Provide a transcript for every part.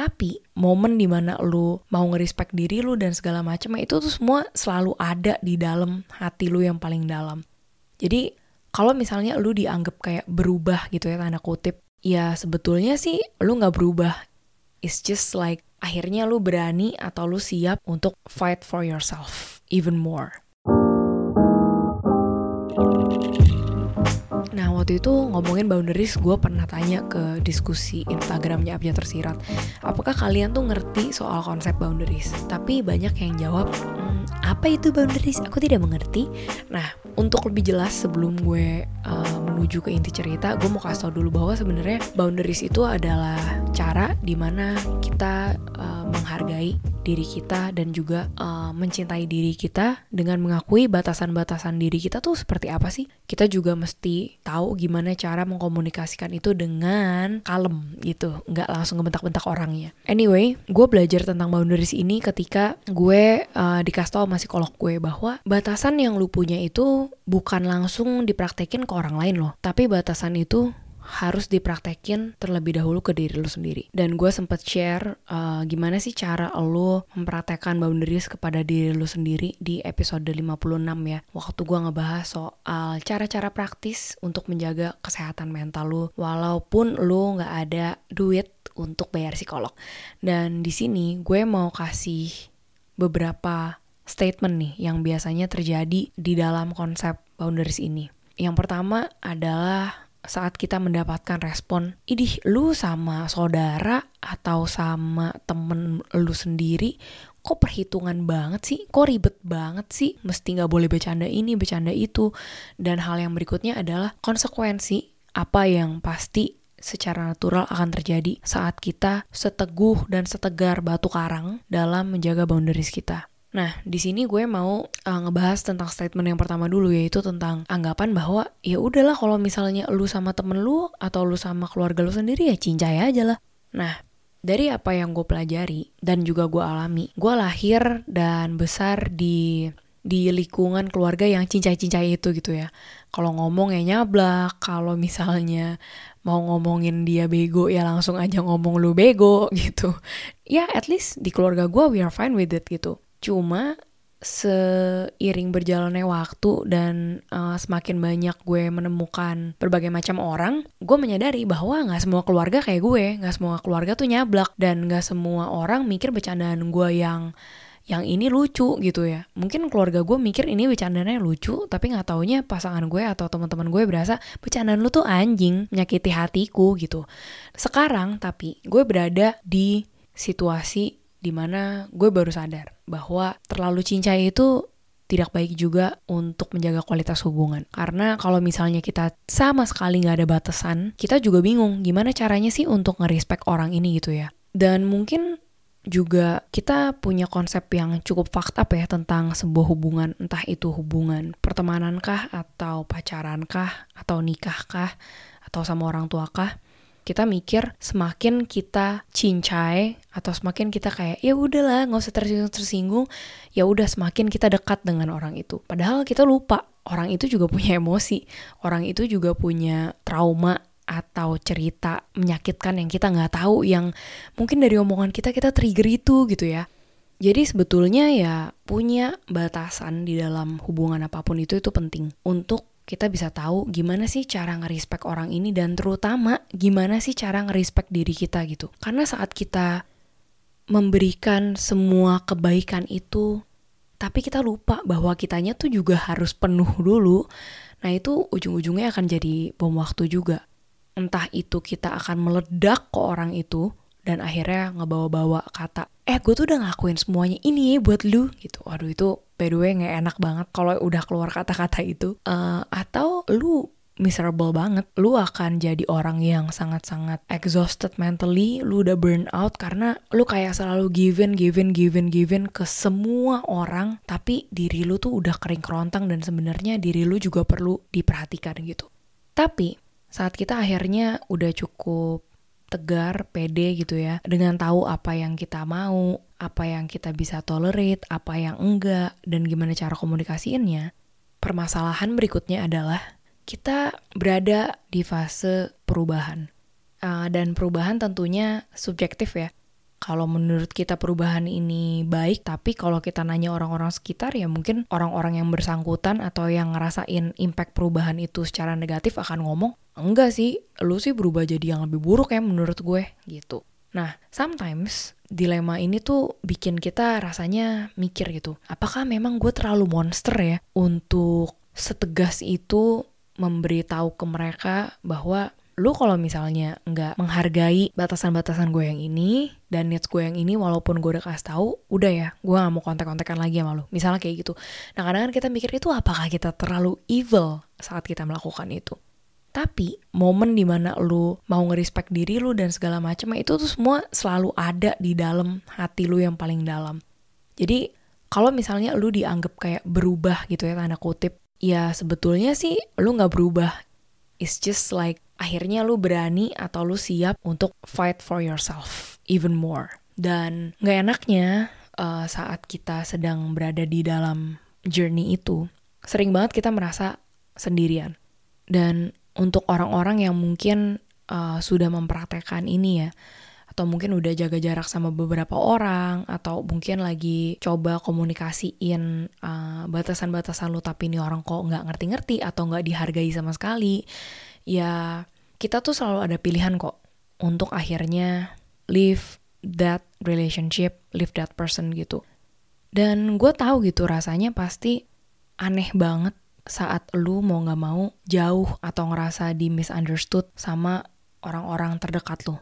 Tapi momen di mana lu mau ngerespek diri lu dan segala macam itu tuh semua selalu ada di dalam hati lu yang paling dalam. Jadi kalau misalnya lu dianggap kayak berubah gitu ya tanda kutip, ya sebetulnya sih lu nggak berubah. It's just like akhirnya lu berani atau lu siap untuk fight for yourself even more. Nah waktu itu ngomongin boundaries gue pernah tanya ke diskusi Instagramnya Abjad Tersirat Apakah kalian tuh ngerti soal konsep boundaries? Tapi banyak yang jawab hmm, apa itu boundaries? Aku tidak mengerti Nah untuk lebih jelas sebelum gue uh, menuju ke inti cerita Gue mau kasih tau dulu bahwa sebenarnya boundaries itu adalah cara di mana kita uh, menghargai diri kita dan juga uh, mencintai diri kita dengan mengakui batasan-batasan diri kita tuh seperti apa sih? Kita juga mesti tahu gimana cara mengkomunikasikan itu dengan kalem gitu, nggak langsung ngebentak-bentak orangnya. Anyway, gue belajar tentang boundaries ini ketika gue uh, dikasih tau sama psikolog gue bahwa batasan yang lu punya itu bukan langsung dipraktekin ke orang lain loh, tapi batasan itu harus dipraktekin terlebih dahulu ke diri lu sendiri. Dan gue sempet share uh, gimana sih cara lo mempraktekkan boundaries kepada diri lu sendiri di episode 56 ya. Waktu gue ngebahas soal cara-cara praktis untuk menjaga kesehatan mental lu walaupun lu nggak ada duit untuk bayar psikolog. Dan di sini gue mau kasih beberapa statement nih yang biasanya terjadi di dalam konsep boundaries ini. Yang pertama adalah saat kita mendapatkan respon, idih lu sama saudara atau sama temen lu sendiri, kok perhitungan banget sih, kok ribet banget sih, mesti nggak boleh bercanda ini, bercanda itu. Dan hal yang berikutnya adalah konsekuensi apa yang pasti secara natural akan terjadi saat kita seteguh dan setegar batu karang dalam menjaga boundaries kita. Nah, di sini gue mau uh, ngebahas tentang statement yang pertama dulu yaitu tentang anggapan bahwa ya udahlah kalau misalnya lu sama temen lu atau lu sama keluarga lu sendiri ya cincay aja lah. Nah, dari apa yang gue pelajari dan juga gue alami, gue lahir dan besar di di lingkungan keluarga yang cincai-cincai itu gitu ya. Kalau ngomong ya nyablak, kalau misalnya mau ngomongin dia bego ya langsung aja ngomong lu bego gitu. Ya at least di keluarga gue we are fine with it gitu. Cuma seiring berjalannya waktu dan uh, semakin banyak gue menemukan berbagai macam orang, gue menyadari bahwa nggak semua keluarga kayak gue, nggak semua keluarga tuh nyablak dan nggak semua orang mikir bercandaan gue yang yang ini lucu gitu ya. Mungkin keluarga gue mikir ini bercandanya lucu, tapi nggak taunya pasangan gue atau teman-teman gue berasa bercandaan lu tuh anjing, menyakiti hatiku gitu. Sekarang tapi gue berada di situasi di mana gue baru sadar bahwa terlalu cincai itu tidak baik juga untuk menjaga kualitas hubungan. Karena kalau misalnya kita sama sekali nggak ada batasan, kita juga bingung gimana caranya sih untuk ngerespek orang ini gitu ya. Dan mungkin juga kita punya konsep yang cukup fakta ya tentang sebuah hubungan, entah itu hubungan pertemanan kah, atau pacaran kah, atau nikah kah, atau sama orang tua kah kita mikir semakin kita cincai atau semakin kita kayak ya udahlah nggak usah tersinggung tersinggung. Ya udah semakin kita dekat dengan orang itu. Padahal kita lupa orang itu juga punya emosi orang itu juga punya trauma atau cerita menyakitkan yang kita nggak tahu yang mungkin dari omongan kita kita trigger itu gitu ya. Jadi sebetulnya ya punya batasan di dalam hubungan apa pun itu itu penting. Untuk kita bisa tahu gimana sih cara ngerespek orang ini dan terutama gimana sih cara ngerespek diri kita gitu. Karena saat kita memberikan semua kebaikan itu tapi kita lupa bahwa kitanya tuh juga harus penuh dulu. Nah, itu ujung-ujungnya akan jadi bom waktu juga. Entah itu kita akan meledak ke orang itu dan akhirnya ngebawa-bawa kata eh gue tuh udah ngakuin semuanya ini ya buat lu gitu waduh itu by the way nggak enak banget kalau udah keluar kata-kata itu. Uh, atau lu miserable banget, lu akan jadi orang yang sangat-sangat exhausted mentally, lu udah burn out karena lu kayak selalu given, given, given, given ke semua orang, tapi diri lu tuh udah kering kerontang dan sebenarnya diri lu juga perlu diperhatikan gitu. Tapi saat kita akhirnya udah cukup tegar, pede gitu ya, dengan tahu apa yang kita mau, apa yang kita bisa tolerate, apa yang enggak, dan gimana cara komunikasiinnya. Permasalahan berikutnya adalah kita berada di fase perubahan. Uh, dan perubahan tentunya subjektif ya. kalau menurut kita perubahan ini baik, tapi kalau kita nanya orang-orang sekitar ya mungkin orang-orang yang bersangkutan atau yang ngerasain impact perubahan itu secara negatif akan ngomong, enggak sih, lu sih berubah jadi yang lebih buruk ya menurut gue gitu. Nah, sometimes dilema ini tuh bikin kita rasanya mikir gitu, apakah memang gue terlalu monster ya untuk setegas itu memberitahu ke mereka bahwa lu kalau misalnya nggak menghargai batasan-batasan gue yang ini dan needs gue yang ini walaupun gue udah kasih tahu udah ya gue gak mau kontak-kontakan lagi sama lu. Misalnya kayak gitu. Nah kadang-kadang kita mikir itu apakah kita terlalu evil saat kita melakukan itu tapi momen di mana lu mau ngerespek diri lu dan segala macam itu tuh semua selalu ada di dalam hati lu yang paling dalam jadi kalau misalnya lu dianggap kayak berubah gitu ya tanda kutip ya sebetulnya sih lu nggak berubah it's just like akhirnya lu berani atau lu siap untuk fight for yourself even more. Dan gak enaknya uh, saat kita sedang berada di dalam journey itu, sering banget kita merasa sendirian. Dan untuk orang-orang yang mungkin uh, sudah mempraktekkan ini ya, atau mungkin udah jaga jarak sama beberapa orang atau mungkin lagi coba komunikasiin uh, batasan-batasan lu tapi ini orang kok nggak ngerti-ngerti atau nggak dihargai sama sekali ya kita tuh selalu ada pilihan kok untuk akhirnya leave that relationship, leave that person gitu. Dan gue tahu gitu rasanya pasti aneh banget saat lu mau gak mau jauh atau ngerasa di misunderstood sama orang-orang terdekat lu.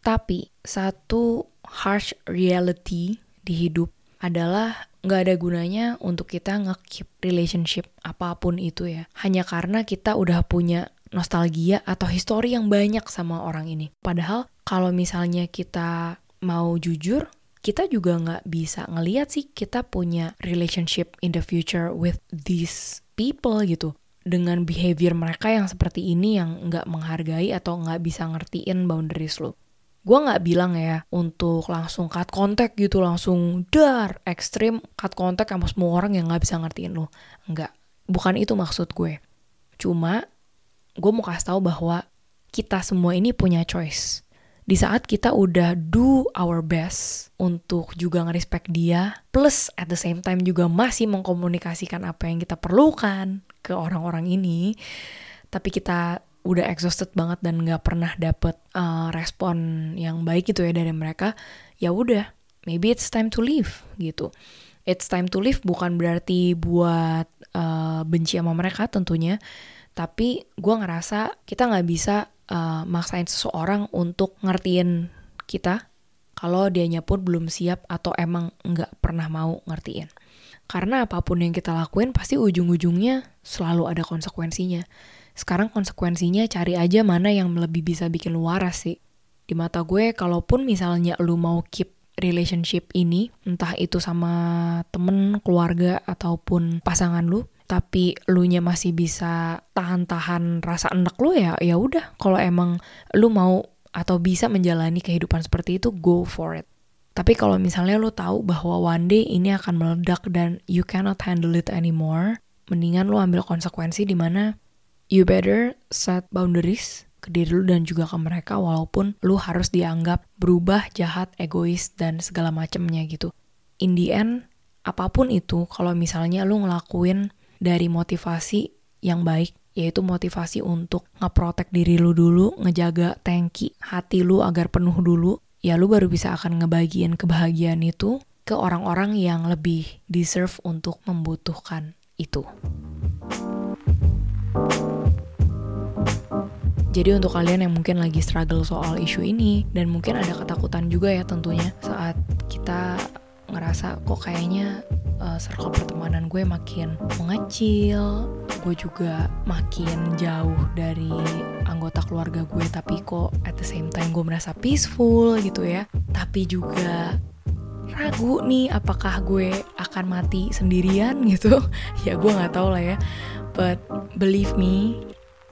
Tapi satu harsh reality di hidup adalah nggak ada gunanya untuk kita nge-keep relationship apa pun itu ya. Hanya karena kita udah punya nostalgia atau histori yang banyak sama orang ini. Padahal kalau misalnya kita mau jujur, kita juga nggak bisa ngeliat sih kita punya relationship in the future with these people gitu. Dengan behavior mereka yang seperti ini yang nggak menghargai atau nggak bisa ngertiin boundaries lo. Gue nggak bilang ya untuk langsung cut contact gitu, langsung dar, ekstrim cut contact sama semua orang yang nggak bisa ngertiin lo. Nggak, bukan itu maksud gue. Cuma gue mau kasih tahu bahwa kita semua ini punya choice. Di saat kita udah do our best untuk juga ngerespek dia, plus at the same time juga masih mengkomunikasikan apa yang kita perlukan ke orang-orang ini, tapi kita udah exhausted banget dan nggak pernah dapet uh, respon yang baik gitu ya dari mereka, ya udah, maybe it's time to leave gitu. It's time to leave bukan berarti buat uh, benci sama mereka tentunya, tapi gue ngerasa kita nggak bisa uh, maksain seseorang untuk ngertiin kita kalau dianya pun belum siap atau emang nggak pernah mau ngertiin. Karena apa pun yang kita lakuin pasti ujung-ujungnya selalu ada konsekuensinya. Sekarang konsekuensinya cari aja mana yang lebih bisa bikin lu waras sih. Di mata gue, kalaupun misalnya lu mau keep relationship ini, entah itu sama temen, keluarga, ataupun pasangan lu, tapi lu nya masih bisa tahan-tahan rasa enak lu ya ya udah kalau emang lu mau atau bisa menjalani kehidupan seperti itu go for it tapi kalau misalnya lu tahu bahwa one day ini akan meledak dan you cannot handle it anymore mendingan lu ambil konsekuensi di mana you better set boundaries ke diri lu dan juga ke mereka walaupun lu harus dianggap berubah, jahat, egois dan segala macemnya gitu. In the end, apa pun itu kalau misalnya lu ngelakuin dari motivasi yang baik yaitu motivasi untuk ngeprotek diri lu dulu, ngejaga tangki hati lu agar penuh dulu, ya lu baru bisa akan ngebagiin kebahagiaan itu ke orang-orang yang lebih deserve untuk membutuhkan itu. Jadi untuk kalian yang mungkin lagi struggle soal isu ini dan mungkin ada ketakutan juga ya tentunya saat kita ngerasa kok kayaknya uh, circle pertemanan gue makin mengecil gue juga makin jauh dari anggota keluarga gue tapi kok at the same time gue merasa peaceful gitu ya. Tapi juga ragu nih apakah gue akan mati sendirian gitu. Ya gue nggak tahu lah ya. But believe me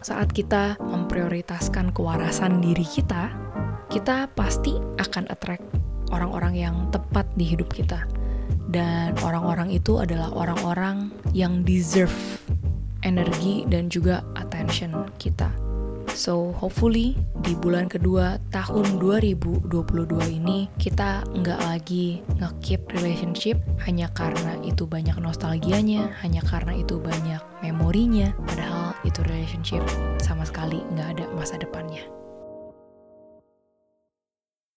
saat kita memprioritaskan kewarasan diri kita kita pasti akan attract orang-orang yang tepat di hidup kita dan orang-orang itu adalah orang-orang yang deserve energi dan juga attention kita. So hopefully di bulan kedua tahun 2022 ini kita nggak lagi nge-keep relationship hanya karena itu banyak nostalgianya, hanya karena itu banyak memorinya, padahal itu relationship sama sekali nggak ada masa depannya.